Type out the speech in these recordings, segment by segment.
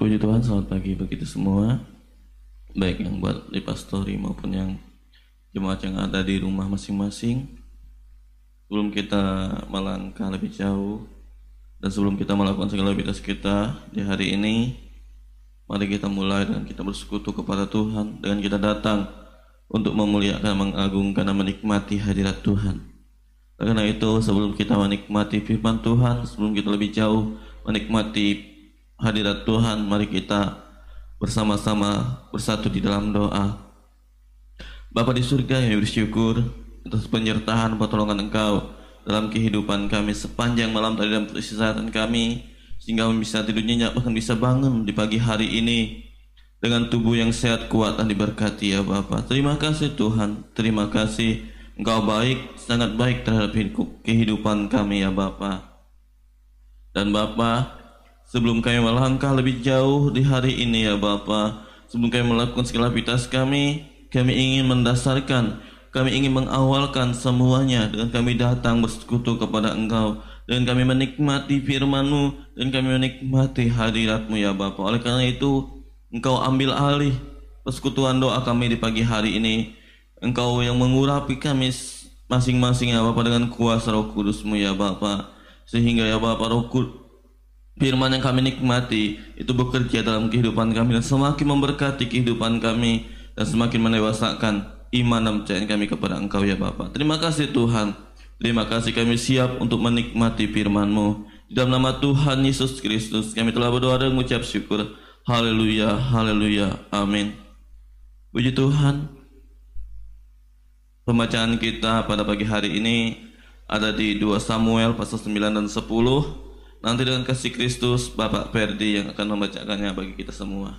Puji Tuhan, selamat pagi bagi kita semua. Baik yang buat di pastori maupun yang jemaat yang ada di rumah masing-masing. Sebelum kita melangkah lebih jauh dan sebelum kita melakukan segala aktivitas kita di hari ini, mari kita mulai dengan kita bersekutu kepada Tuhan dengan kita datang untuk memuliakan, mengagungkan dan menikmati hadirat Tuhan. Karena itu sebelum kita menikmati firman Tuhan, sebelum kita lebih jauh menikmati hadirat Tuhan, mari kita bersama-sama bersatu di dalam doa. Bapa di surga yang bersyukur atas penyertaan pertolongan Engkau dalam kehidupan kami sepanjang malam tadi dalam kesehatan kami sehingga kami bisa tidur nyenyak bahkan bisa bangun di pagi hari ini dengan tubuh yang sehat kuat dan diberkati ya Bapa. Terima kasih Tuhan, terima kasih Engkau baik, sangat baik terhadap kehidupan kami ya Bapa. Dan Bapa, sebelum kami melangkah lebih jauh di hari ini ya Bapa, sebelum kami melakukan segala aktivitas kami, kami ingin mendasarkan, kami ingin mengawalkan semuanya dengan kami datang bersekutu kepada Engkau. Dan kami menikmati firman-Mu dan kami menikmati hadirat-Mu ya Bapa. Oleh karena itu, Engkau ambil alih persekutuan doa kami di pagi hari ini. Engkau yang mengurapi kami masing-masing ya Bapa dengan kuasa roh kudus-Mu ya Bapa. Sehingga ya Bapa roh kudus firman yang kami nikmati itu bekerja dalam kehidupan kami dan semakin memberkati kehidupan kami dan semakin mendewasakan iman dan percayaan kami kepada Engkau ya Bapa. Terima kasih Tuhan. Terima kasih kami siap untuk menikmati firman-Mu. Dalam nama Tuhan Yesus Kristus kami telah berdoa dan mengucap syukur. Haleluya, haleluya, amin. Puji Tuhan. Pembacaan kita pada pagi hari ini ada di 2 Samuel pasal 9 dan 10. Nanti dengan kasih Kristus Bapak Ferdi yang akan membacakannya bagi kita semua.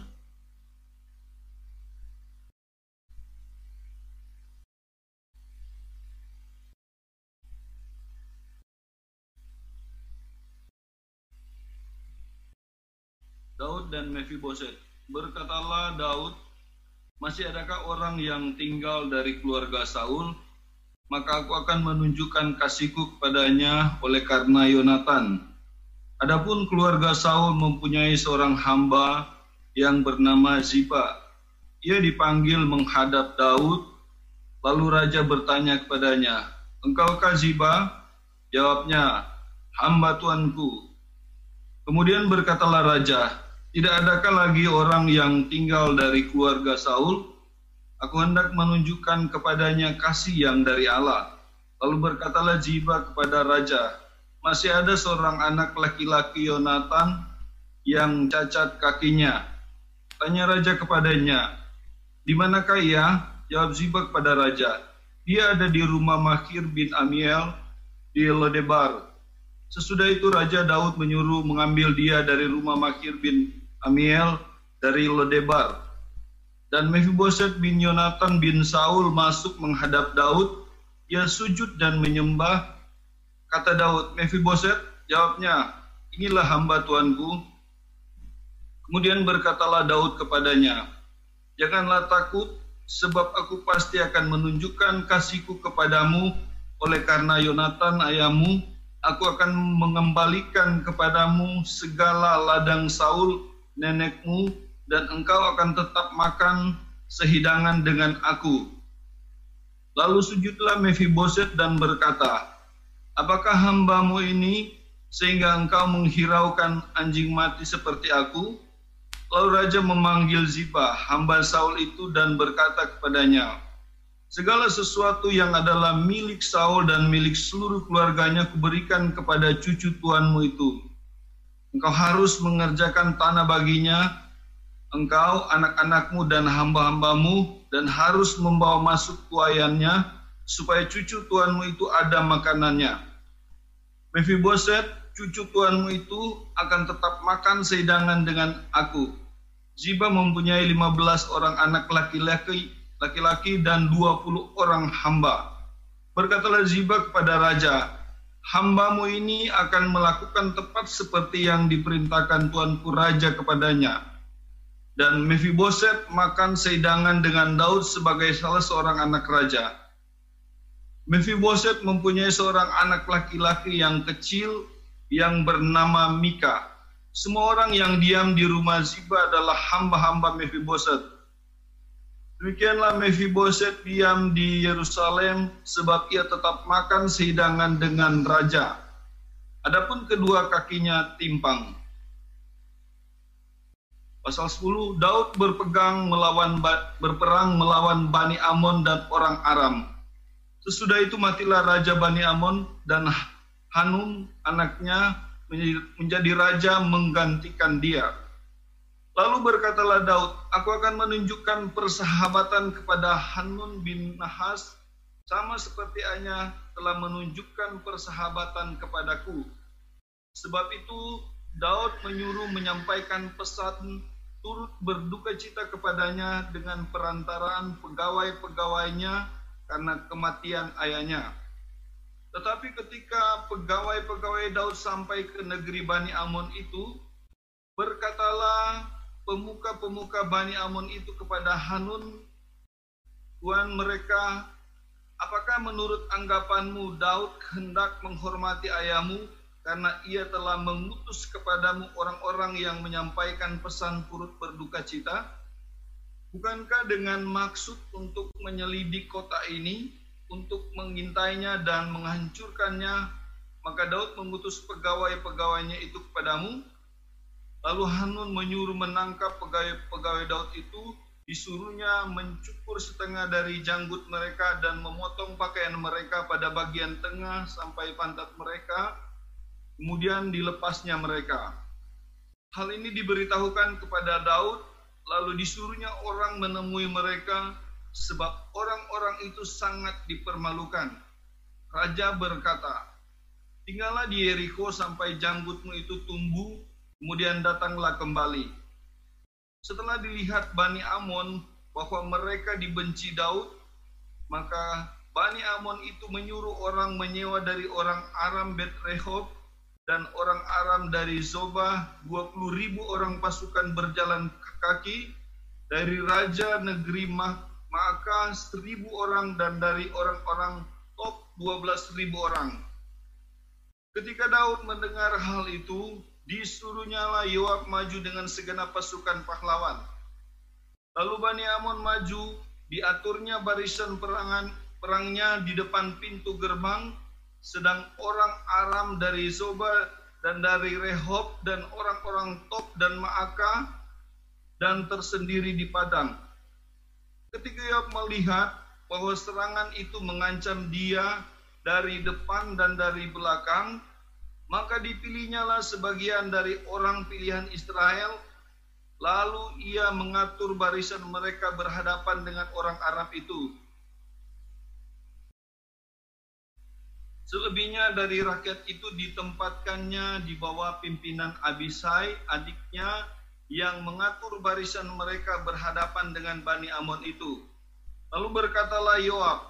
Daud dan Mephiboset. Berkatalah Daud, masih adakah orang yang tinggal dari keluarga Saul? Maka aku akan menunjukkan kasihku kepadanya oleh karena Yonatan. Adapun keluarga Saul mempunyai seorang hamba yang bernama Ziba. Ia dipanggil menghadap Daud, lalu raja bertanya kepadanya, Engkaukah Ziba? Jawabnya, hamba tuanku. Kemudian berkatalah raja, tidak adakah lagi orang yang tinggal dari keluarga Saul? Aku hendak menunjukkan kepadanya kasih yang dari Allah. Lalu berkatalah Ziba kepada raja, masih ada seorang anak laki-laki Yonatan yang cacat kakinya. Tanya raja kepadanya, di manakah ia? Jawab Ziba kepada raja, dia ada di rumah Mahir bin Amiel di Lodebar. Sesudah itu Raja Daud menyuruh mengambil dia dari rumah Makir bin Amiel dari Lodebar. Dan Mephiboset bin Yonatan bin Saul masuk menghadap Daud. Ia sujud dan menyembah. Kata Daud, Mephiboset, jawabnya, inilah hamba tuanku. Kemudian berkatalah Daud kepadanya, Janganlah takut, sebab aku pasti akan menunjukkan kasihku kepadamu oleh karena Yonatan ayahmu, aku akan mengembalikan kepadamu segala ladang Saul nenekmu dan engkau akan tetap makan sehidangan dengan aku. Lalu sujudlah Mephiboset dan berkata, Apakah hambamu ini sehingga engkau menghiraukan anjing mati seperti aku? Lalu raja memanggil Ziba, hamba Saul itu dan berkata kepadanya, Segala sesuatu yang adalah milik Saul dan milik seluruh keluarganya kuberikan kepada cucu tuanmu itu Engkau harus mengerjakan tanah baginya, engkau, anak-anakmu, dan hamba-hambamu, dan harus membawa masuk tuayannya, supaya cucu tuanmu itu ada makanannya. Mephiboset, cucu tuanmu itu akan tetap makan sehidangan dengan aku. Ziba mempunyai 15 orang anak laki-laki laki-laki dan 20 orang hamba. Berkatalah Ziba kepada raja, hambamu ini akan melakukan tepat seperti yang diperintahkan tuanku raja kepadanya. Dan Mephiboset makan sehidangan dengan Daud sebagai salah seorang anak raja. Mephiboset mempunyai seorang anak laki-laki yang kecil yang bernama Mika. semua orang yang diam di rumah Ziba adalah hamba-hamba Mephiboset. Demikianlah Mephiboset diam di Yerusalem sebab ia tetap makan sehidangan dengan raja. Adapun kedua kakinya timpang. Pasal 10, Daud berpegang melawan berperang melawan Bani Amon dan orang Aram. Sesudah itu matilah raja Bani Amon dan Hanun anaknya menjadi raja menggantikan dia. Lalu berkatalah Daud, aku akan menunjukkan persahabatan kepada Hanun bin Nahas, sama seperti Anya telah menunjukkan persahabatan kepadaku. Sebab itu Daud menyuruh menyampaikan pesan turut berduka cita kepadanya dengan perantaraan pegawai-pegawainya karena kematian ayahnya. Tetapi ketika pegawai-pegawai Daud sampai ke negeri Bani Amon itu, berkatalah pemuka-pemuka Bani Amon itu kepada Hanun, Tuan mereka, apakah menurut anggapanmu Daud hendak menghormati ayahmu karena ia telah mengutus kepadamu orang-orang yang menyampaikan pesan turut berduka cita? Bukankah dengan maksud untuk menyelidik kota ini, untuk mengintainya dan menghancurkannya, maka Daud mengutus pegawai-pegawainya itu kepadamu, Lalu Hanun menyuruh menangkap pegawai-pegawai Daud itu, disuruhnya mencukur setengah dari janggut mereka dan memotong pakaian mereka pada bagian tengah sampai pantat mereka, kemudian dilepasnya mereka. Hal ini diberitahukan kepada Daud, lalu disuruhnya orang menemui mereka, sebab orang-orang itu sangat dipermalukan. Raja berkata, Tinggallah di Yeriko sampai janggutmu itu tumbuh Kemudian datanglah kembali. Setelah dilihat Bani Amon bahwa mereka dibenci Daud, maka Bani Amon itu menyuruh orang menyewa dari orang Aram Bet Rehob dan orang Aram dari Zobah 20 ribu orang pasukan berjalan kaki dari raja negeri Maaka seribu orang dan dari orang-orang top 12 ribu orang. Ketika Daud mendengar hal itu, Disuruhnya lah Yoab maju dengan segenap pasukan pahlawan. Lalu Bani Amon maju, diaturnya barisan perangan perangnya di depan pintu gerbang, sedang orang Aram dari Zoba dan dari Rehob dan orang-orang Top dan Maaka dan tersendiri di padang. Ketika Yoab melihat bahwa serangan itu mengancam dia dari depan dan dari belakang, maka dipilihnyalah sebagian dari orang pilihan Israel, lalu ia mengatur barisan mereka berhadapan dengan orang Arab itu. Selebihnya dari rakyat itu ditempatkannya di bawah pimpinan Abisai, adiknya, yang mengatur barisan mereka berhadapan dengan Bani Amon itu. Lalu berkatalah Yoab,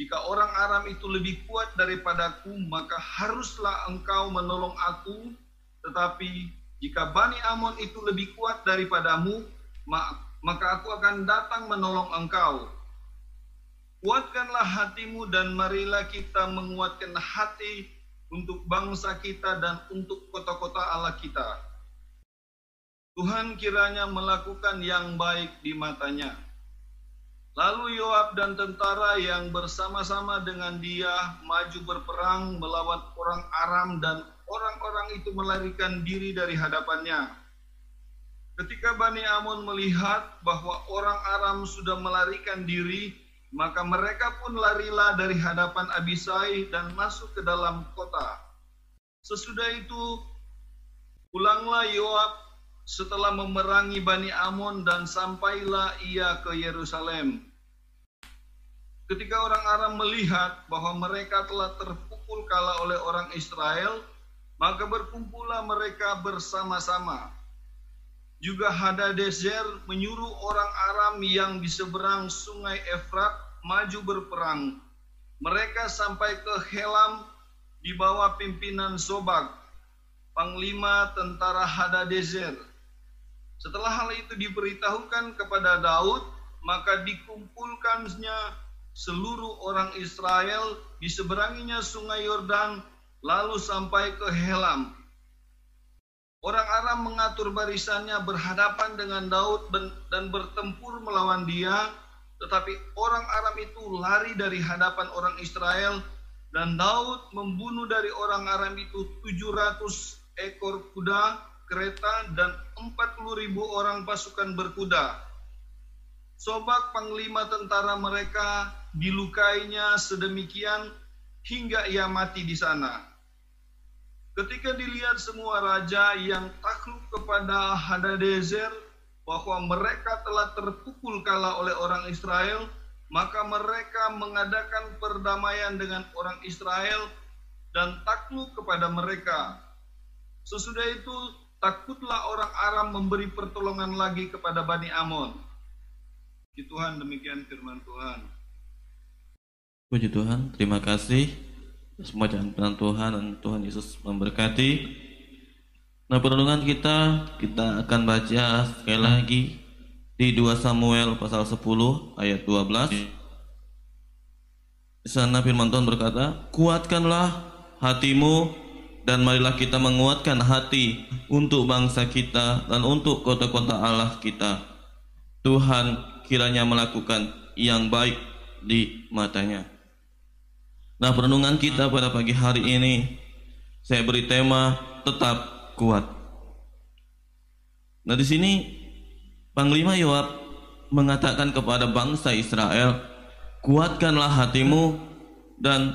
jika orang Aram itu lebih kuat daripadaku, maka haruslah engkau menolong aku. Tetapi jika Bani Amon itu lebih kuat daripadamu, maka aku akan datang menolong engkau. Kuatkanlah hatimu dan marilah kita menguatkan hati untuk bangsa kita dan untuk kota-kota Allah kita. Tuhan kiranya melakukan yang baik di matanya. Lalu Yoab dan tentara yang bersama-sama dengan dia maju berperang melawan orang Aram dan orang-orang itu melarikan diri dari hadapannya. Ketika Bani Amon melihat bahwa orang Aram sudah melarikan diri, maka mereka pun larilah dari hadapan Abisai dan masuk ke dalam kota. Sesudah itu, pulanglah Yoab setelah memerangi Bani Amon dan sampailah ia ke Yerusalem. Ketika orang Aram melihat bahwa mereka telah terpukul kalah oleh orang Israel, maka berkumpullah mereka bersama-sama. Juga Hadadezer menyuruh orang Aram yang di seberang sungai Efrat maju berperang. Mereka sampai ke Helam di bawah pimpinan Sobak, panglima tentara Hadadezer setelah hal itu diberitahukan kepada Daud, maka dikumpulkannya seluruh orang Israel di seberanginya sungai Yordan, lalu sampai ke Helam. Orang Aram mengatur barisannya berhadapan dengan Daud dan bertempur melawan dia, tetapi orang Aram itu lari dari hadapan orang Israel dan Daud membunuh dari orang Aram itu 700 ekor kuda, kereta dan 40 ribu orang pasukan berkuda. Sobak panglima tentara mereka dilukainya sedemikian hingga ia mati di sana. Ketika dilihat semua raja yang takluk kepada Hadadezer bahwa mereka telah terpukul kalah oleh orang Israel, maka mereka mengadakan perdamaian dengan orang Israel dan takluk kepada mereka. Sesudah itu, takutlah orang Aram memberi pertolongan lagi kepada Bani Amon. Tuhan demikian firman Tuhan. Puji Tuhan, terima kasih semua jalan Tuhan dan Tuhan Yesus memberkati. Nah perlindungan kita kita akan baca sekali lagi di 2 Samuel pasal 10 ayat 12. Di sana firman Tuhan berkata, "Kuatkanlah hatimu dan marilah kita menguatkan hati untuk bangsa kita dan untuk kota-kota Allah kita. Tuhan kiranya melakukan yang baik di matanya." Nah, perenungan kita pada pagi hari ini saya beri tema tetap kuat. Nah, di sini Panglima Yoab mengatakan kepada bangsa Israel, "Kuatkanlah hatimu dan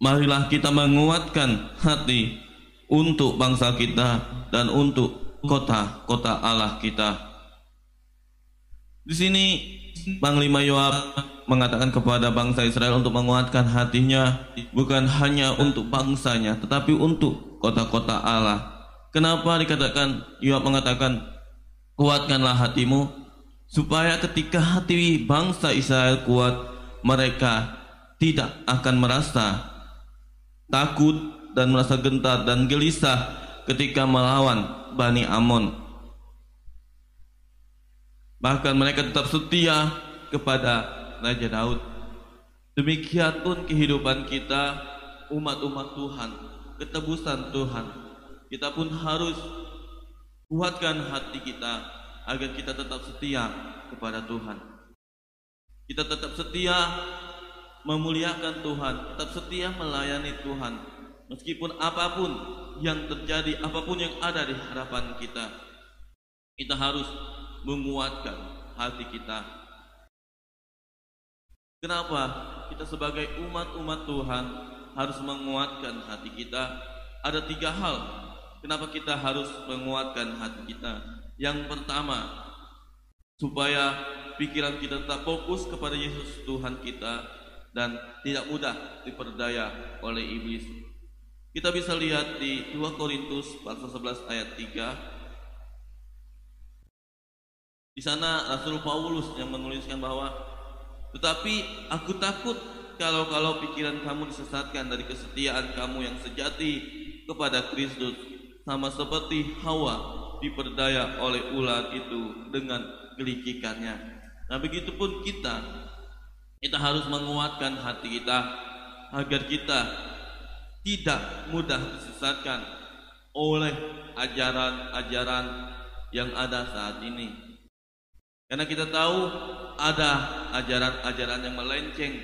marilah kita menguatkan hati untuk bangsa kita dan untuk kota-kota Allah kita." Di sini Panglima Yoab mengatakan kepada bangsa Israel untuk menguatkan hatinya bukan hanya untuk bangsanya tetapi untuk kota-kota Allah. Kenapa dikatakan Yoab mengatakan kuatkanlah hatimu supaya ketika hati bangsa Israel kuat mereka tidak akan merasa takut dan merasa gentar dan gelisah ketika melawan Bani Amon. Bahkan mereka tetap setia kepada Raja Daud. Demikian pun kehidupan kita umat-umat Tuhan, ketebusan Tuhan. Kita pun harus kuatkan hati kita agar kita tetap setia kepada Tuhan. Kita tetap setia memuliakan Tuhan, tetap setia melayani Tuhan. Meskipun apa pun yang terjadi, apa pun yang ada di hadapan kita, kita harus menguatkan hati kita Kenapa kita sebagai umat-umat Tuhan harus menguatkan hati kita? Ada tiga hal kenapa kita harus menguatkan hati kita. Yang pertama, supaya pikiran kita tetap fokus kepada Yesus Tuhan kita dan tidak mudah diperdaya oleh iblis. Kita bisa lihat di 2 Korintus pasal 11 ayat 3. Di sana Rasul Paulus yang menuliskan bahwa tetapi aku takut kalau-kalau pikiran kamu disesatkan dari kesetiaan kamu yang sejati kepada Kristus sama seperti Hawa diperdaya oleh ular itu dengan gelikikannya. Nah begitupun kita, kita harus menguatkan hati kita agar kita tidak mudah disesatkan oleh ajaran-ajaran yang ada saat ini. Karena kita tahu ada ajaran-ajaran yang melenceng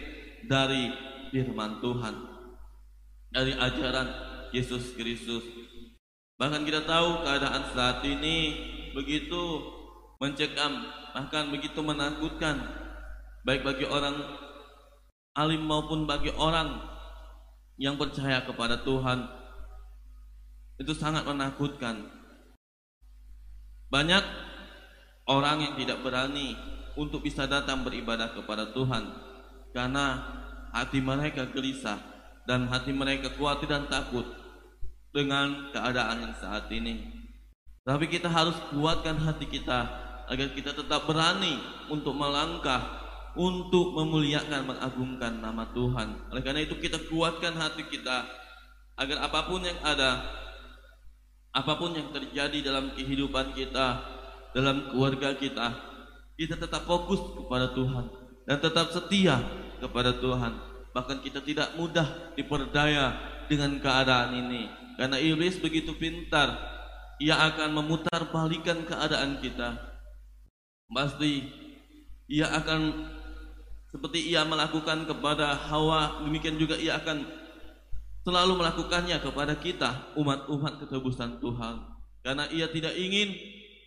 dari firman Tuhan. Dari ajaran Yesus Kristus. Bahkan kita tahu keadaan saat ini begitu mencekam, bahkan begitu menakutkan baik bagi orang alim maupun bagi orang yang percaya kepada Tuhan. Itu sangat menakutkan. Banyak orang yang tidak berani untuk bisa datang beribadah kepada Tuhan karena hati mereka gelisah dan hati mereka khawatir dan takut dengan keadaan yang saat ini. Tapi kita harus kuatkan hati kita agar kita tetap berani untuk melangkah untuk memuliakan mengagungkan nama Tuhan. Oleh karena itu kita kuatkan hati kita agar apa pun yang ada apa pun yang terjadi dalam kehidupan kita dalam keluarga kita, kita tetap fokus kepada Tuhan dan tetap setia kepada Tuhan. Bahkan kita tidak mudah diperdaya dengan keadaan ini. Karena iblis begitu pintar, ia akan memutar balikan keadaan kita. Pasti ia akan seperti ia melakukan kepada Hawa, demikian juga ia akan selalu melakukannya kepada kita, umat-umat ketebusan Tuhan. Karena ia tidak ingin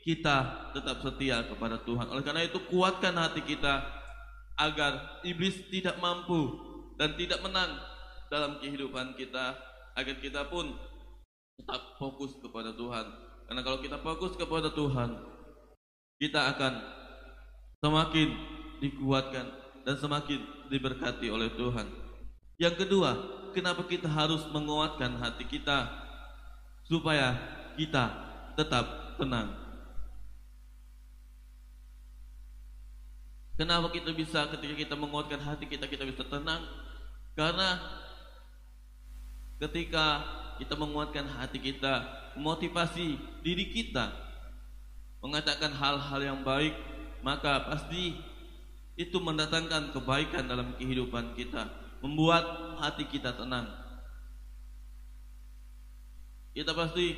kita tetap setia kepada Tuhan. Oleh karena itu kuatkan hati kita agar iblis tidak mampu dan tidak menang dalam kehidupan kita agar kita pun tetap fokus kepada Tuhan. Karena kalau kita fokus kepada Tuhan, kita akan semakin dikuatkan dan semakin diberkati oleh Tuhan. Yang kedua, kenapa kita harus menguatkan hati kita supaya kita tetap tenang. Kenapa kita bisa ketika kita menguatkan hati kita kita bisa tenang? Karena ketika kita menguatkan hati kita, motivasi diri kita mengatakan hal-hal yang baik, maka pasti itu mendatangkan kebaikan dalam kehidupan kita, membuat hati kita tenang. Kita pasti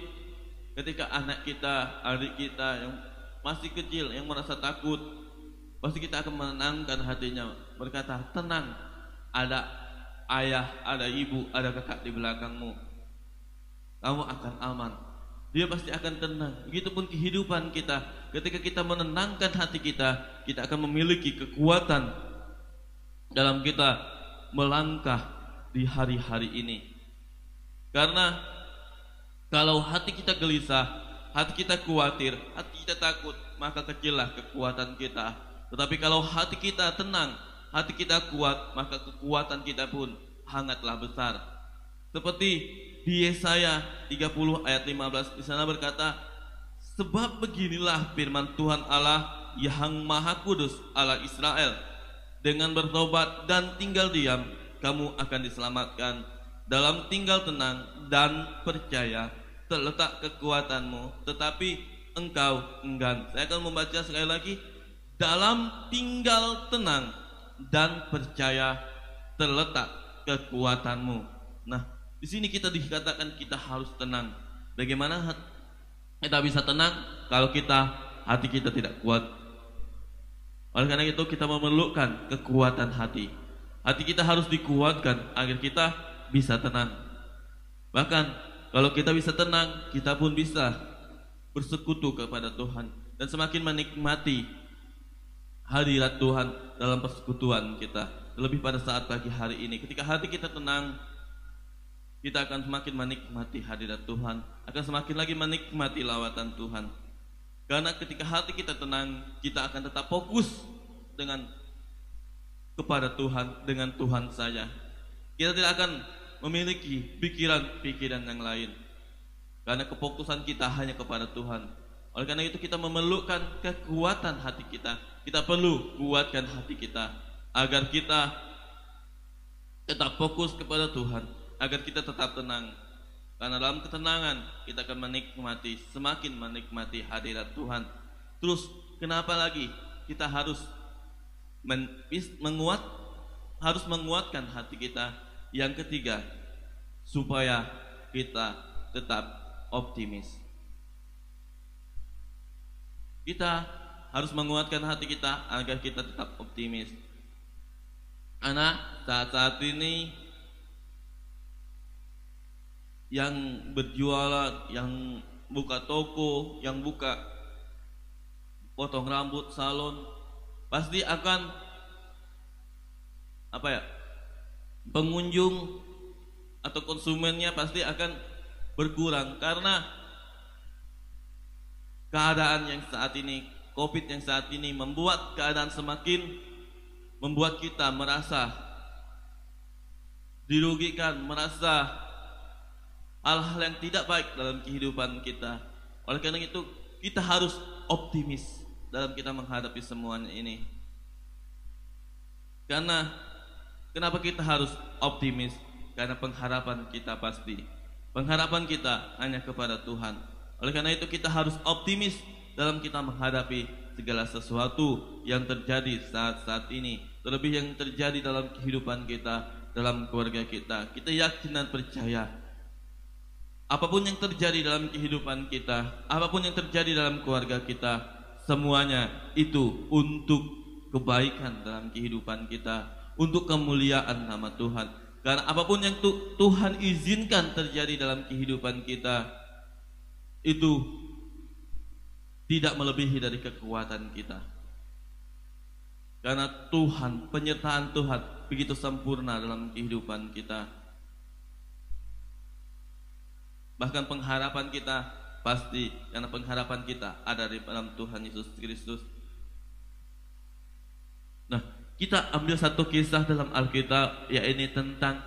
ketika anak kita, adik kita yang masih kecil yang merasa takut, pasti kita akan menenangkan hatinya, berkata, "Tenang, ada ayah, ada ibu, ada kakak di belakangmu." kamu akan aman. Dia pasti akan tenang. Begitupun kehidupan kita. Ketika kita menenangkan hati kita, kita akan memiliki kekuatan dalam kita melangkah di hari-hari ini. Karena kalau hati kita gelisah, hati kita khawatir, hati kita takut, maka kecillah kekuatan kita. Tetapi kalau hati kita tenang, hati kita kuat, maka kekuatan kita pun hangatlah besar. Seperti di Yesaya 30 ayat 15 di sana berkata, sebab beginilah firman Tuhan Allah yang Maha Kudus Allah Israel, dengan bertobat dan tinggal diam, kamu akan diselamatkan. Dalam tinggal tenang dan percaya terletak kekuatanmu, tetapi engkau enggan. Saya akan membaca sekali lagi. Dalam tinggal tenang dan percaya terletak kekuatanmu. Nah, di sini kita dikatakan kita harus tenang. Bagaimana kita bisa tenang kalau kita hati kita tidak kuat? Oleh karena itu kita memerlukan kekuatan hati. Hati kita harus dikuatkan agar kita bisa tenang. Bahkan kalau kita bisa tenang, kita pun bisa bersekutu kepada Tuhan dan semakin menikmati hadirat Tuhan dalam persekutuan kita. Lebih pada saat pagi hari ini, ketika hati kita tenang, kita akan semakin menikmati hadirat Tuhan, akan semakin lagi menikmati lawatan Tuhan. Karena ketika hati kita tenang, kita akan tetap fokus dengan kepada Tuhan, dengan Tuhan saja. Kita tidak akan memiliki pikiran-pikiran yang lain. Karena kefokusan kita hanya kepada Tuhan. Oleh karena itu kita memerlukan kekuatan hati kita. Kita perlu kuatkan hati kita agar kita tetap fokus kepada Tuhan agar kita tetap tenang. Karena dalam ketenangan kita akan menikmati, semakin menikmati hadirat Tuhan. Terus kenapa lagi kita harus men, menguat, harus menguatkan hati kita. Yang ketiga, supaya kita tetap optimis. Kita harus menguatkan hati kita agar kita tetap optimis. Karena saat-saat ini yang berjualan, yang buka toko, yang buka potong rambut, salon, pasti akan apa ya? Pengunjung atau konsumennya pasti akan berkurang karena keadaan yang saat ini, Covid yang saat ini membuat keadaan semakin membuat kita merasa dirugikan, merasa hal-hal yang tidak baik dalam kehidupan kita. Oleh karena itu, kita harus optimis dalam kita menghadapi semuanya ini. Karena kenapa kita harus optimis? Karena pengharapan kita pasti. Pengharapan kita hanya kepada Tuhan. Oleh karena itu kita harus optimis dalam kita menghadapi segala sesuatu yang terjadi saat-saat ini. Terlebih yang terjadi dalam kehidupan kita, dalam keluarga kita. Kita yakin dan percaya apa pun yang terjadi dalam kehidupan kita, apa pun yang terjadi dalam keluarga kita, semuanya itu untuk kebaikan dalam kehidupan kita, untuk kemuliaan nama Tuhan. Karena apa pun yang Tuhan izinkan terjadi dalam kehidupan kita, itu tidak melebihi dari kekuatan kita. Karena Tuhan, penyertaan Tuhan begitu sempurna dalam kehidupan kita. Bahkan pengharapan kita pasti karena pengharapan kita ada di dalam Tuhan Yesus Kristus. Nah, kita ambil satu kisah dalam Alkitab yaitu tentang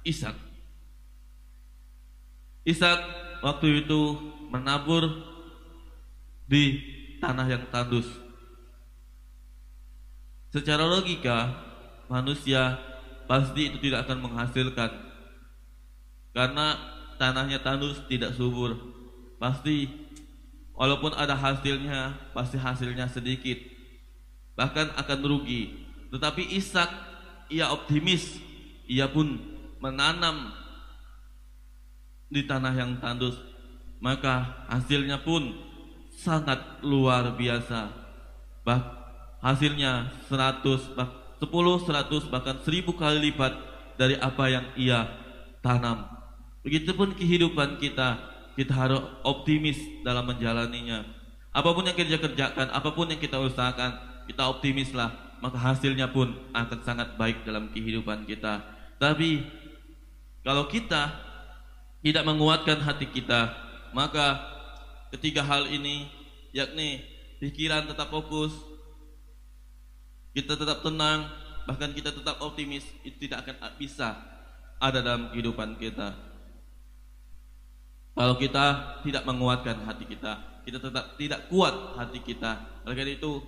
Ishak. Ishak waktu itu menabur di tanah yang tandus. Secara logika, manusia pasti itu tidak akan menghasilkan karena tanahnya tandus tidak subur. Pasti walaupun ada hasilnya, pasti hasilnya sedikit. Bahkan akan rugi. Tetapi Ishak ia optimis, ia pun menanam di tanah yang tandus, maka hasilnya pun sangat luar biasa. Bah, hasilnya 100, bah, 10, 100 bahkan 1000 kali lipat dari apa yang ia tanam. Begitupun kehidupan kita, kita harus optimis dalam menjalaninya. Apa pun yang kita kerjakan, apa pun yang kita usahakan, kita optimislah, maka hasilnya pun akan sangat baik dalam kehidupan kita. Tapi kalau kita tidak menguatkan hati kita, maka ketiga hal ini yakni pikiran tetap fokus, kita tetap tenang, bahkan kita tetap optimis, itu tidak akan bisa ada dalam kehidupan kita. Kalau kita tidak menguatkan hati kita, kita tetap tidak kuat hati kita. Oleh karena itu,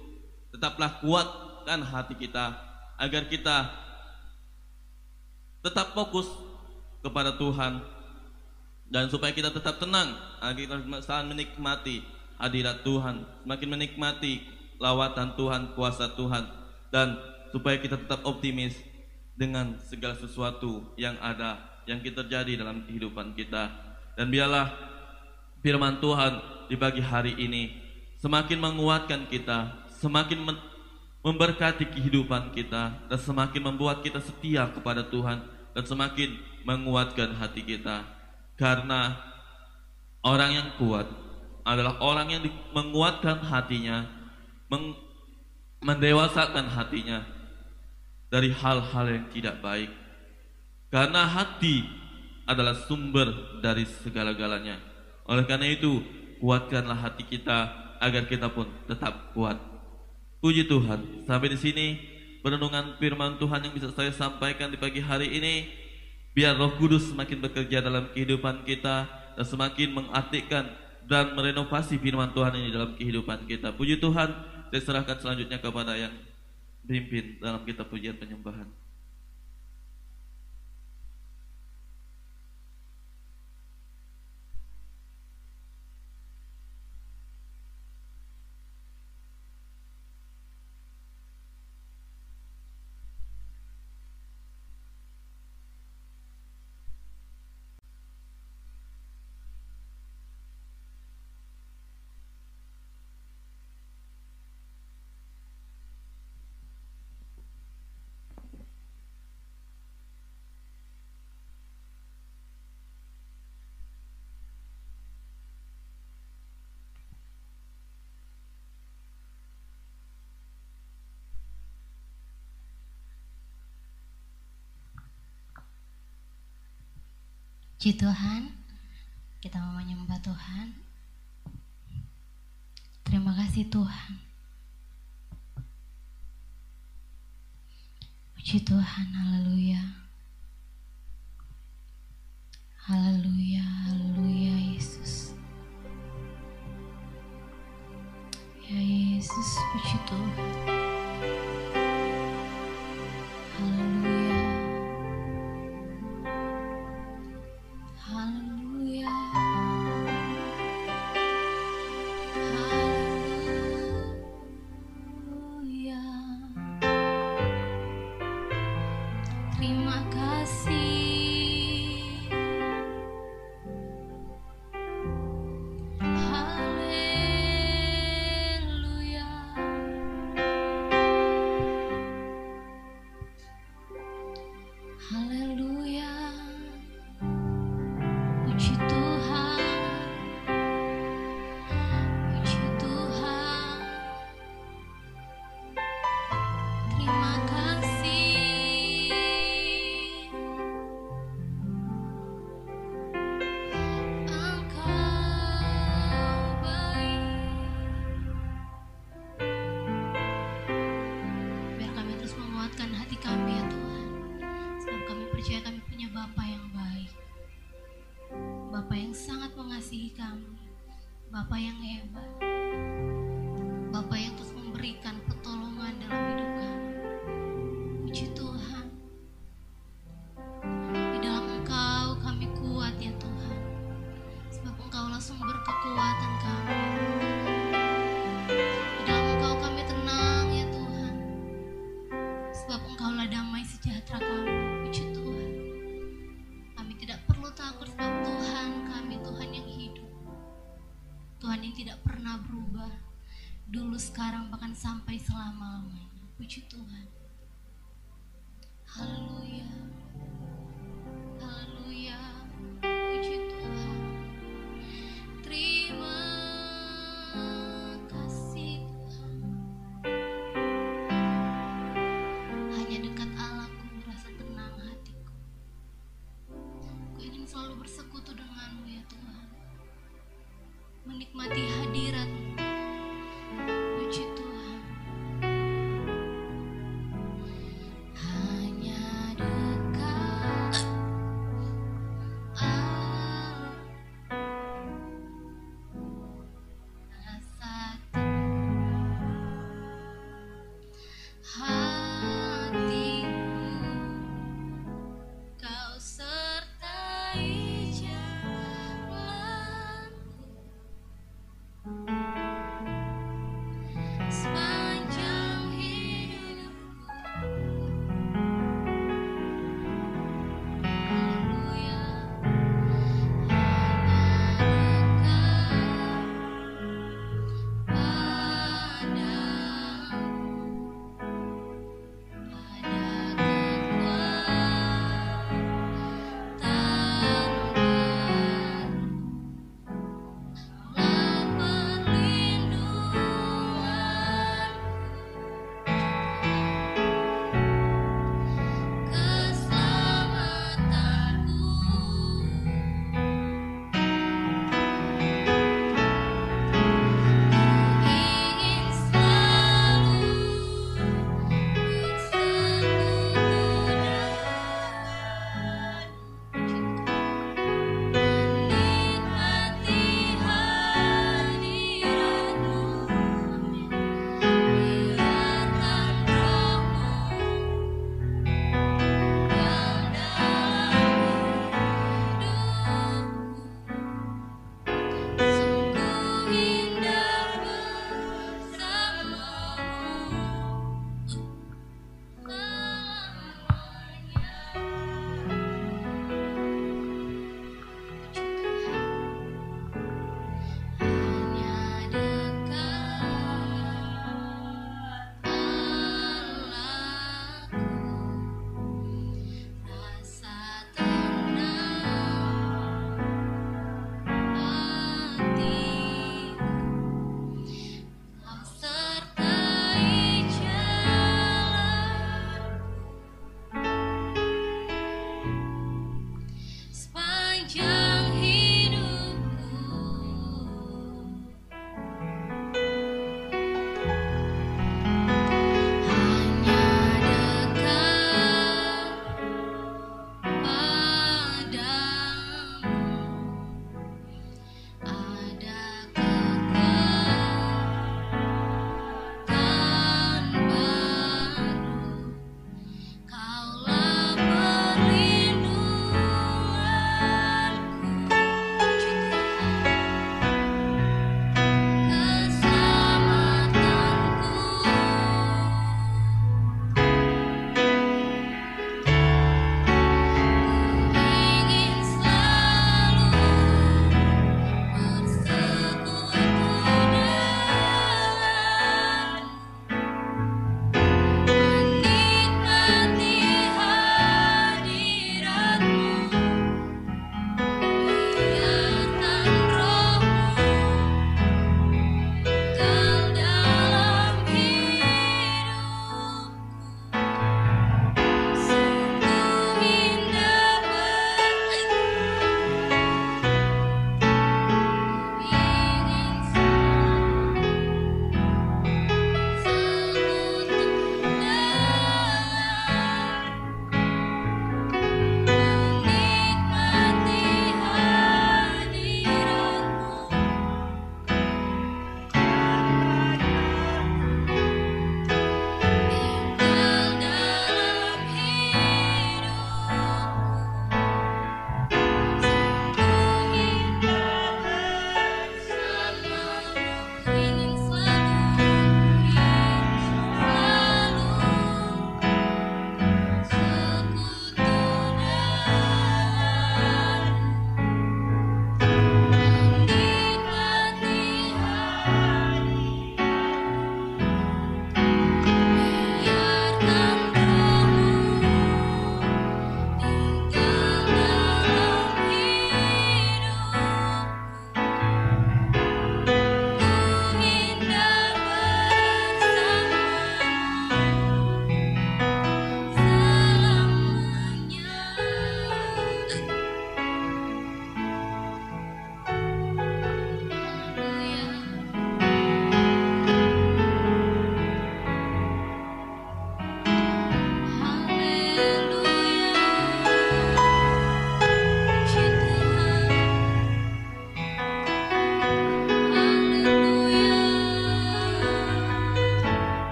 tetaplah kuatkan hati kita agar kita tetap fokus kepada Tuhan dan supaya kita tetap tenang agar kita saat menikmati hadirat Tuhan semakin menikmati lawatan Tuhan kuasa Tuhan dan supaya kita tetap optimis dengan segala sesuatu yang ada yang kita terjadi dalam kehidupan kita. Dan biarlah firman Tuhan di pagi hari ini semakin menguatkan kita semakin memberkati kehidupan kita dan semakin membuat kita setia kepada Tuhan dan semakin menguatkan hati kita karena orang yang kuat adalah orang yang menguatkan hatinya, mendewasakan hatinya dari hal-hal yang tidak baik. Karena hati adalah sumber dari segala-galanya. Oleh karena itu, kuatkanlah hati kita agar kita pun tetap kuat. Puji Tuhan, sampai di sini perenungan firman Tuhan yang bisa saya sampaikan di pagi hari ini Biar roh kudus semakin bekerja dalam kehidupan kita dan semakin mengartikan dan merenovasi firman Tuhan ini dalam kehidupan kita. Puji Tuhan, saya serahkan selanjutnya kepada yang pimpin dalam kitab pujian penyembahan. Puji Tuhan, kita mau menyembah Tuhan. Terima kasih Tuhan. Puji Tuhan, haleluya. Haleluya, haleluya Yesus. Ya Yesus, puji Tuhan. Puji Tuhan.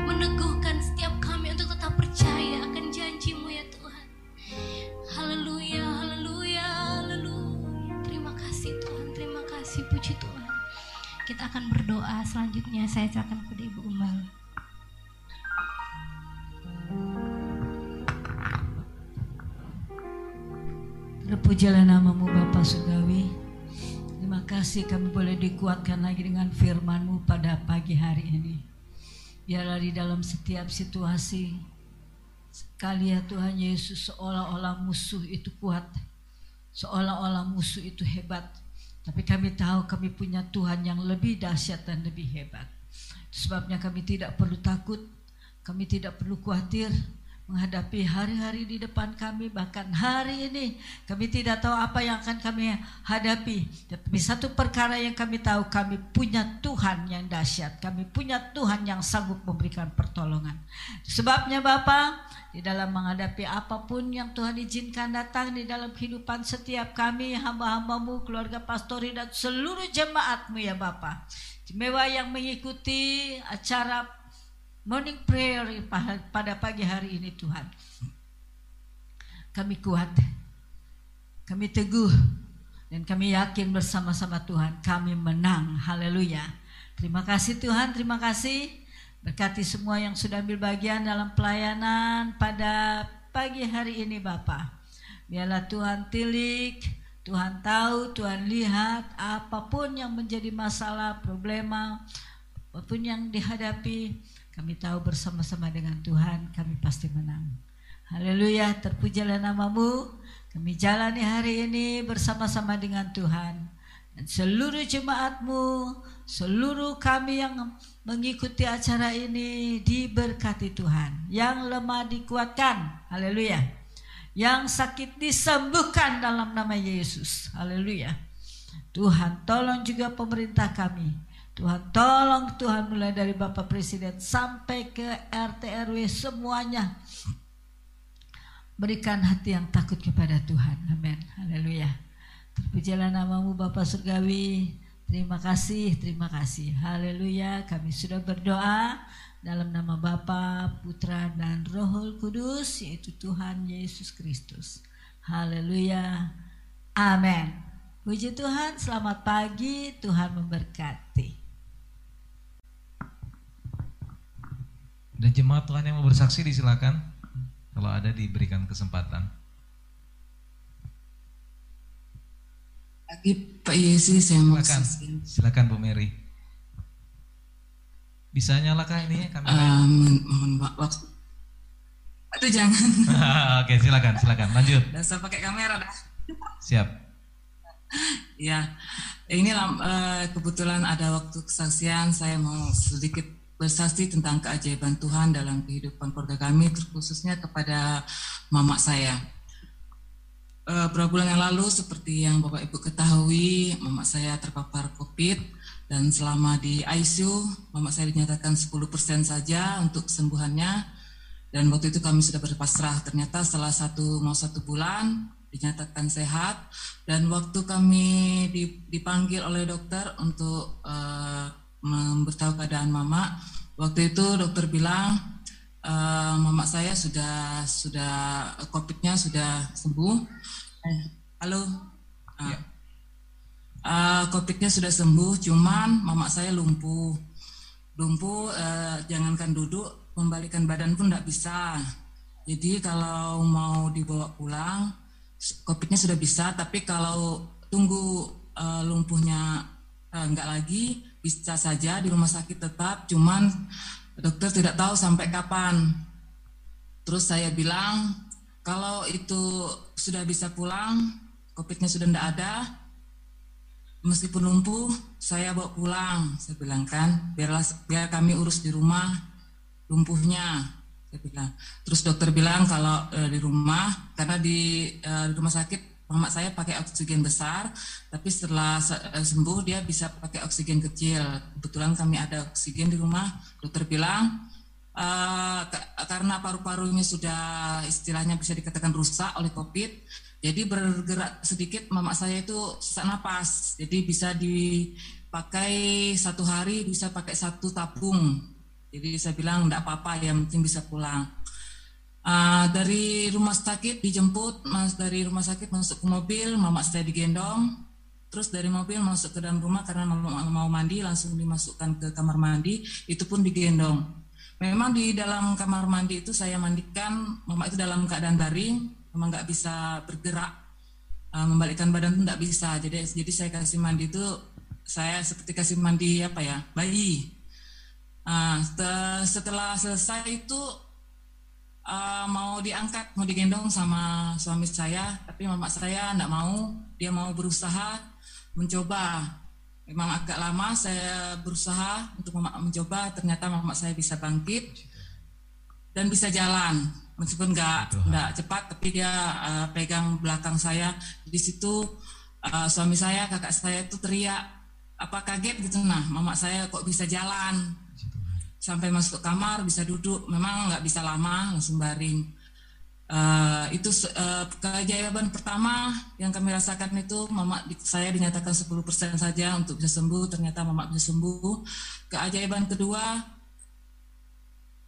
Meneguhkan setiap kami untuk tetap percaya akan janjimu ya Tuhan. Haleluya, haleluya, haleluya. Terima kasih Tuhan, terima kasih puji Tuhan. Kita akan berdoa selanjutnya saya akan kepada Ibu Umbal. Terpujilah namamu Bapa Surgawi. Terima kasih kami boleh dikuatkan lagi dengan firman-Mu pada pagi hari ini. Biarlah di dalam setiap situasi, sekali ya Tuhan Yesus seolah-olah musuh itu kuat. Seolah-olah musuh itu hebat. Tapi kami tahu kami punya Tuhan yang lebih dahsyat dan lebih hebat. Sebabnya kami tidak perlu takut, kami tidak perlu khawatir, menghadapi hari-hari di depan kami bahkan hari ini kami tidak tahu apa yang akan kami hadapi. Tetapi satu perkara yang kami tahu kami punya Tuhan yang dahsyat. Kami punya Tuhan yang sanggup memberikan pertolongan. Sebabnya Bapak di dalam menghadapi apa pun yang Tuhan izinkan datang di dalam kehidupan setiap kami hamba-hambamu keluarga pastori dan seluruh jemaatmu ya Bapak. Istimewa yang mengikuti acara morning prayer pada pagi hari ini Tuhan. Kami kuat, kami teguh, dan kami yakin bersama-sama Tuhan kami menang. Haleluya. Terima kasih Tuhan, terima kasih. Berkati semua yang sudah ambil bagian dalam pelayanan pada pagi hari ini Bapak. Biarlah Tuhan tilik, Tuhan tahu, Tuhan lihat apa pun yang menjadi masalah, problema, apa pun yang dihadapi, kami tahu bersama-sama dengan Tuhan kami pasti menang. Haleluya, terpujilah namamu. Kami jalani hari ini bersama-sama dengan Tuhan. Dan seluruh jemaatmu, seluruh kami yang mengikuti acara ini diberkati Tuhan. Yang lemah dikuatkan. Haleluya. Yang sakit disembuhkan dalam nama Yesus. Haleluya. Tuhan tolong juga pemerintah kami Tuhan tolong Tuhan mulai dari Bapak Presiden sampai ke RT RW semuanya berikan hati yang takut kepada Tuhan. Amin. Haleluya. Terpujilah namamu Bapak Surgawi. Terima kasih, terima kasih. Haleluya. Kami sudah berdoa dalam nama Bapa, Putra dan Roh Kudus yaitu Tuhan Yesus Kristus. Haleluya. Amin. Puji Tuhan, selamat pagi, Tuhan memberkati. Dan jemaat Tuhan yang mau bersaksi disilakan kalau ada diberikan kesempatan. Lagi Pak Yesus yang mau silakan, silakan Bu Mary. Bisa nyalakan ini kamera? Um, mohon waktu. Itu jangan. Oke silakan silakan lanjut. Dasar pakai kamera dah. Siap. Ya, ini uh, kebetulan ada waktu kesaksian saya mau sedikit bersaksi tentang keajaiban Tuhan dalam kehidupan keluarga kami, khususnya kepada mama saya. Beberapa bulan yang lalu, seperti yang Bapak Ibu ketahui, mama saya terpapar COVID dan selama di ICU, mama saya dinyatakan 10% saja untuk kesembuhannya. Dan waktu itu kami sudah berpasrah. Ternyata setelah satu mau satu bulan dinyatakan sehat. Dan waktu kami dipanggil oleh dokter untuk uh, memberitahu keadaan mama. Waktu itu dokter bilang e, mama saya sudah sudah covidnya sudah sembuh. Eh, halo. Uh, uh, covidnya sudah sembuh, cuman mama saya lumpuh. Lumpuh, uh, jangankan duduk, membalikan badan pun tidak bisa. Jadi kalau mau dibawa pulang, covidnya sudah bisa, tapi kalau tunggu uh, lumpuhnya uh, enggak lagi, bisa saja di rumah sakit tetap, cuman dokter tidak tahu sampai kapan. Terus saya bilang, kalau itu sudah bisa pulang, COVID-nya sudah tidak ada, meskipun lumpuh, saya bawa pulang. Saya bilang kan, biarlah biar kami urus di rumah lumpuhnya. Saya bilang. Terus dokter bilang kalau e, di rumah, karena di, e, di rumah sakit mama saya pakai oksigen besar, tapi setelah eh, sembuh dia bisa pakai oksigen kecil. Kebetulan kami ada oksigen di rumah. Dokter bilang uh, karena paru-parunya sudah istilahnya bisa dikatakan rusak oleh COVID, jadi bergerak sedikit mama saya itu sesak napas. Jadi bisa dipakai satu hari bisa pakai satu tabung Jadi saya bilang enggak apa-apa, yang penting bisa pulang. Uh, dari rumah sakit dijemput, mas dari rumah sakit masuk ke mobil, mama saya digendong, terus dari mobil masuk ke dalam rumah karena mama mau mandi langsung dimasukkan ke kamar mandi, itu pun digendong. Memang di dalam kamar mandi itu saya mandikan, mama itu dalam keadaan baring, memang nggak bisa bergerak, uh, membalikkan badan itu nggak bisa. Jadi jadi saya kasih mandi itu saya seperti kasih mandi apa ya bayi. Uh, setelah selesai itu uh, mau diangkat, mau digendong sama suami saya, tapi mama saya tidak mau, dia mau berusaha mencoba. Memang agak lama saya berusaha untuk mama mencoba, ternyata mama saya bisa bangkit dan bisa jalan, meskipun nggak nggak cepat, tapi dia uh, pegang belakang saya. Di situ uh, suami saya, kakak saya itu teriak, apa kaget? Gitu, nah mama saya kok bisa jalan, sampai masuk kamar bisa duduk. Memang nggak bisa lama langsung baring. Uh, itu uh, keajaiban pertama yang kami rasakan itu mama saya dinyatakan 10% saja untuk bisa sembuh ternyata mama bisa sembuh. Keajaiban kedua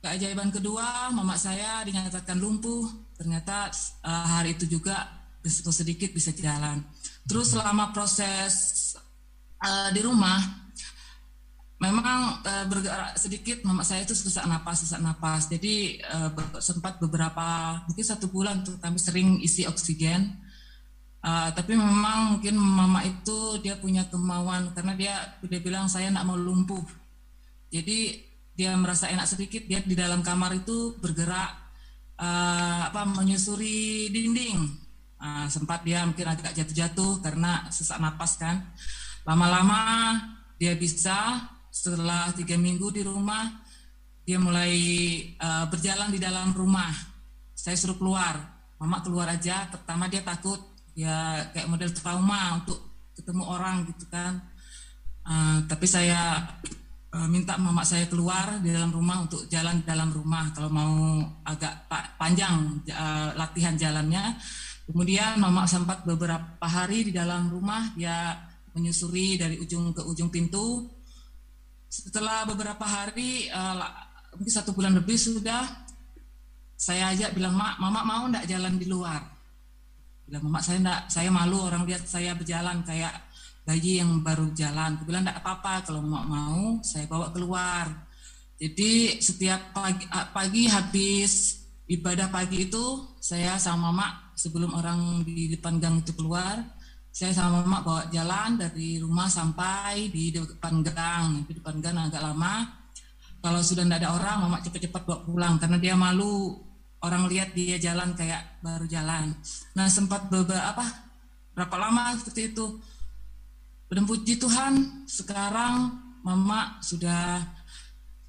keajaiban kedua mama saya dinyatakan lumpuh. Ternyata uh, hari itu juga sedikit bisa jalan. Terus selama proses uh, di rumah memang uh, bergerak sedikit mama saya itu sesak napas sesak napas. Jadi uh, sempat beberapa mungkin satu bulan tuh kami sering isi oksigen. Uh, tapi memang mungkin mama itu dia punya kemauan karena dia dia bilang saya nak mau lumpuh. Jadi dia merasa enak sedikit dia di dalam kamar itu bergerak uh, apa menyusuri dinding. Uh, sempat dia mungkin agak jatuh-jatuh karena sesak napas kan. Lama-lama dia bisa setelah tiga minggu di rumah dia mulai uh, berjalan di dalam rumah. Saya suruh keluar. Mama keluar aja. Pertama dia takut ya kayak model trauma untuk ketemu orang gitu kan. Uh, tapi saya uh, minta mama saya keluar di dalam rumah untuk jalan di dalam rumah kalau mau agak panjang uh, latihan jalannya. Kemudian mama sempat beberapa hari di dalam rumah. Dia menyusuri dari ujung ke ujung pintu setelah beberapa hari, uh, mungkin satu bulan lebih sudah, saya ajak bilang, mak, mama mau ndak jalan di luar? Bilang, mama saya ndak, saya malu orang lihat saya berjalan kayak bayi yang baru jalan. Aku bilang ndak apa-apa, kalau mak mau saya bawa keluar. Jadi setiap pagi, pagi habis ibadah pagi itu, saya sama mama sebelum orang di depan gang itu keluar, saya sama mama bawa jalan dari rumah sampai di depan gang. Di depan gang agak lama. Kalau sudah tidak ada orang mama cepat-cepat bawa pulang. Karena dia malu. Orang lihat dia jalan kayak baru jalan. Nah sempat beberapa apa berapa lama seperti itu. Dan puji Tuhan sekarang mama sudah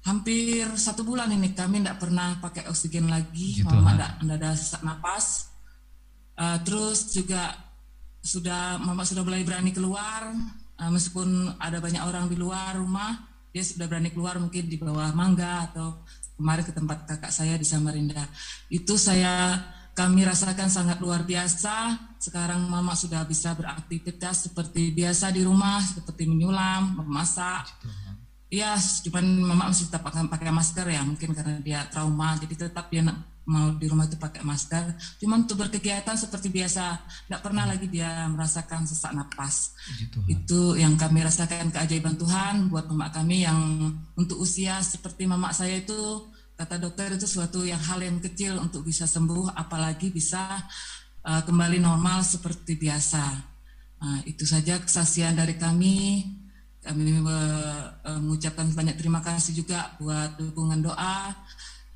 hampir satu bulan ini kami tidak pernah pakai oksigen lagi. Gitu, mama tidak ada sesak napas. Uh, terus juga sudah mama sudah mulai berani keluar uh, meskipun ada banyak orang di luar rumah dia sudah berani keluar mungkin di bawah mangga atau kemarin ke tempat kakak saya di Samarinda. Itu saya kami rasakan sangat luar biasa. Sekarang mama sudah bisa beraktivitas seperti biasa di rumah seperti menyulam memasak. Iya, cuman mama masih tetap pakai masker ya, mungkin karena dia trauma, jadi tetap dia mau di rumah itu pakai masker. Cuman untuk berkegiatan seperti biasa, tidak pernah hmm. lagi dia merasakan sesak napas. Itu yang kami rasakan keajaiban Tuhan buat mama kami yang untuk usia seperti mama saya itu kata dokter itu suatu yang hal yang kecil untuk bisa sembuh, apalagi bisa uh, kembali normal seperti biasa. Nah, itu saja kesaksian dari kami. Kami uh, mengucapkan banyak terima kasih juga buat dukungan doa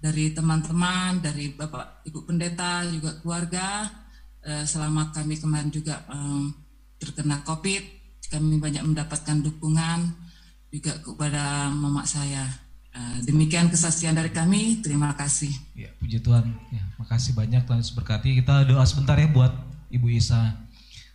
dari teman-teman, dari Bapak Ibu Pendeta, juga keluarga. Eh, selama kami kemarin juga eh, terkena COVID, kami banyak mendapatkan dukungan juga kepada mama saya. Eh, demikian kesaksian dari kami, terima kasih. Ya, puji Tuhan. Ya, makasih banyak Tuhan Yesus berkati. Kita doa sebentar ya buat Ibu Isa.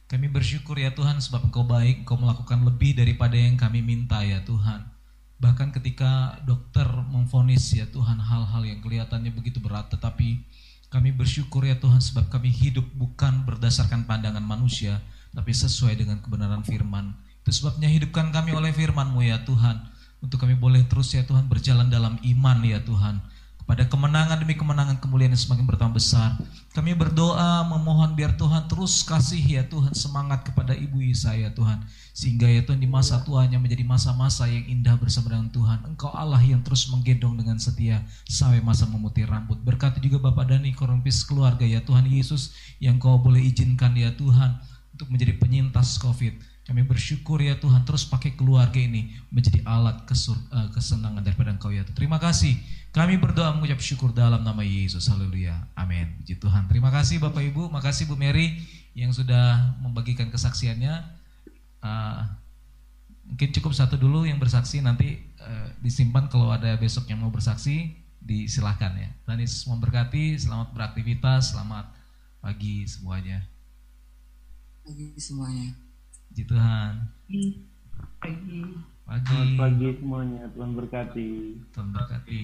Kami bersyukur ya Tuhan sebab Engkau baik, Engkau melakukan lebih daripada yang kami minta ya Tuhan. Bahkan ketika dokter memfonis ya Tuhan hal-hal yang kelihatannya begitu berat tetapi kami bersyukur ya Tuhan sebab kami hidup bukan berdasarkan pandangan manusia tapi sesuai dengan kebenaran firman. Itu sebabnya hidupkan kami oleh firman-Mu ya Tuhan untuk kami boleh terus ya Tuhan berjalan dalam iman ya Tuhan pada kemenangan demi kemenangan kemuliaan yang semakin bertambah besar. Kami berdoa memohon biar Tuhan terus kasih ya Tuhan semangat kepada Ibu Isa ya Tuhan. Sehingga ya Tuhan di masa tuanya menjadi masa-masa yang indah bersama dengan Tuhan. Engkau Allah yang terus menggendong dengan setia sampai masa memutih rambut. Berkati juga Bapak Dani Korompis keluarga ya Tuhan Yesus yang kau boleh izinkan ya Tuhan untuk menjadi penyintas COVID. Kami bersyukur ya Tuhan terus pakai keluarga ini menjadi alat kesur, uh, kesenangan daripada Engkau ya Tuhan. Terima kasih. Kami berdoa mengucap syukur dalam nama Yesus. Haleluya. Amin. Puji Tuhan. Terima kasih Bapak Ibu. Makasih Bu Mary yang sudah membagikan kesaksiannya. Uh, mungkin cukup satu dulu yang bersaksi nanti uh, disimpan kalau ada besok yang mau bersaksi disilahkan ya. Dan Yesus memberkati. Selamat beraktivitas. Selamat pagi semuanya. Pagi semuanya. Puji Tuhan. Pagi. Pagi. Selamat pagi semuanya, Tuhan berkati. Tuhan berkati.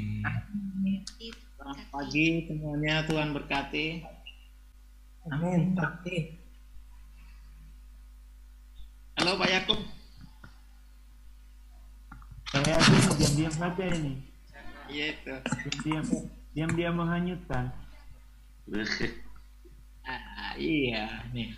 Selamat pagi semuanya, Tuhan berkati. Amin. Berkati. Halo Pak Yakub. Saya sih diam-diam saja ini. Iya itu. Diam-diam, diam-diam menghanyutkan. Ah, iya nih.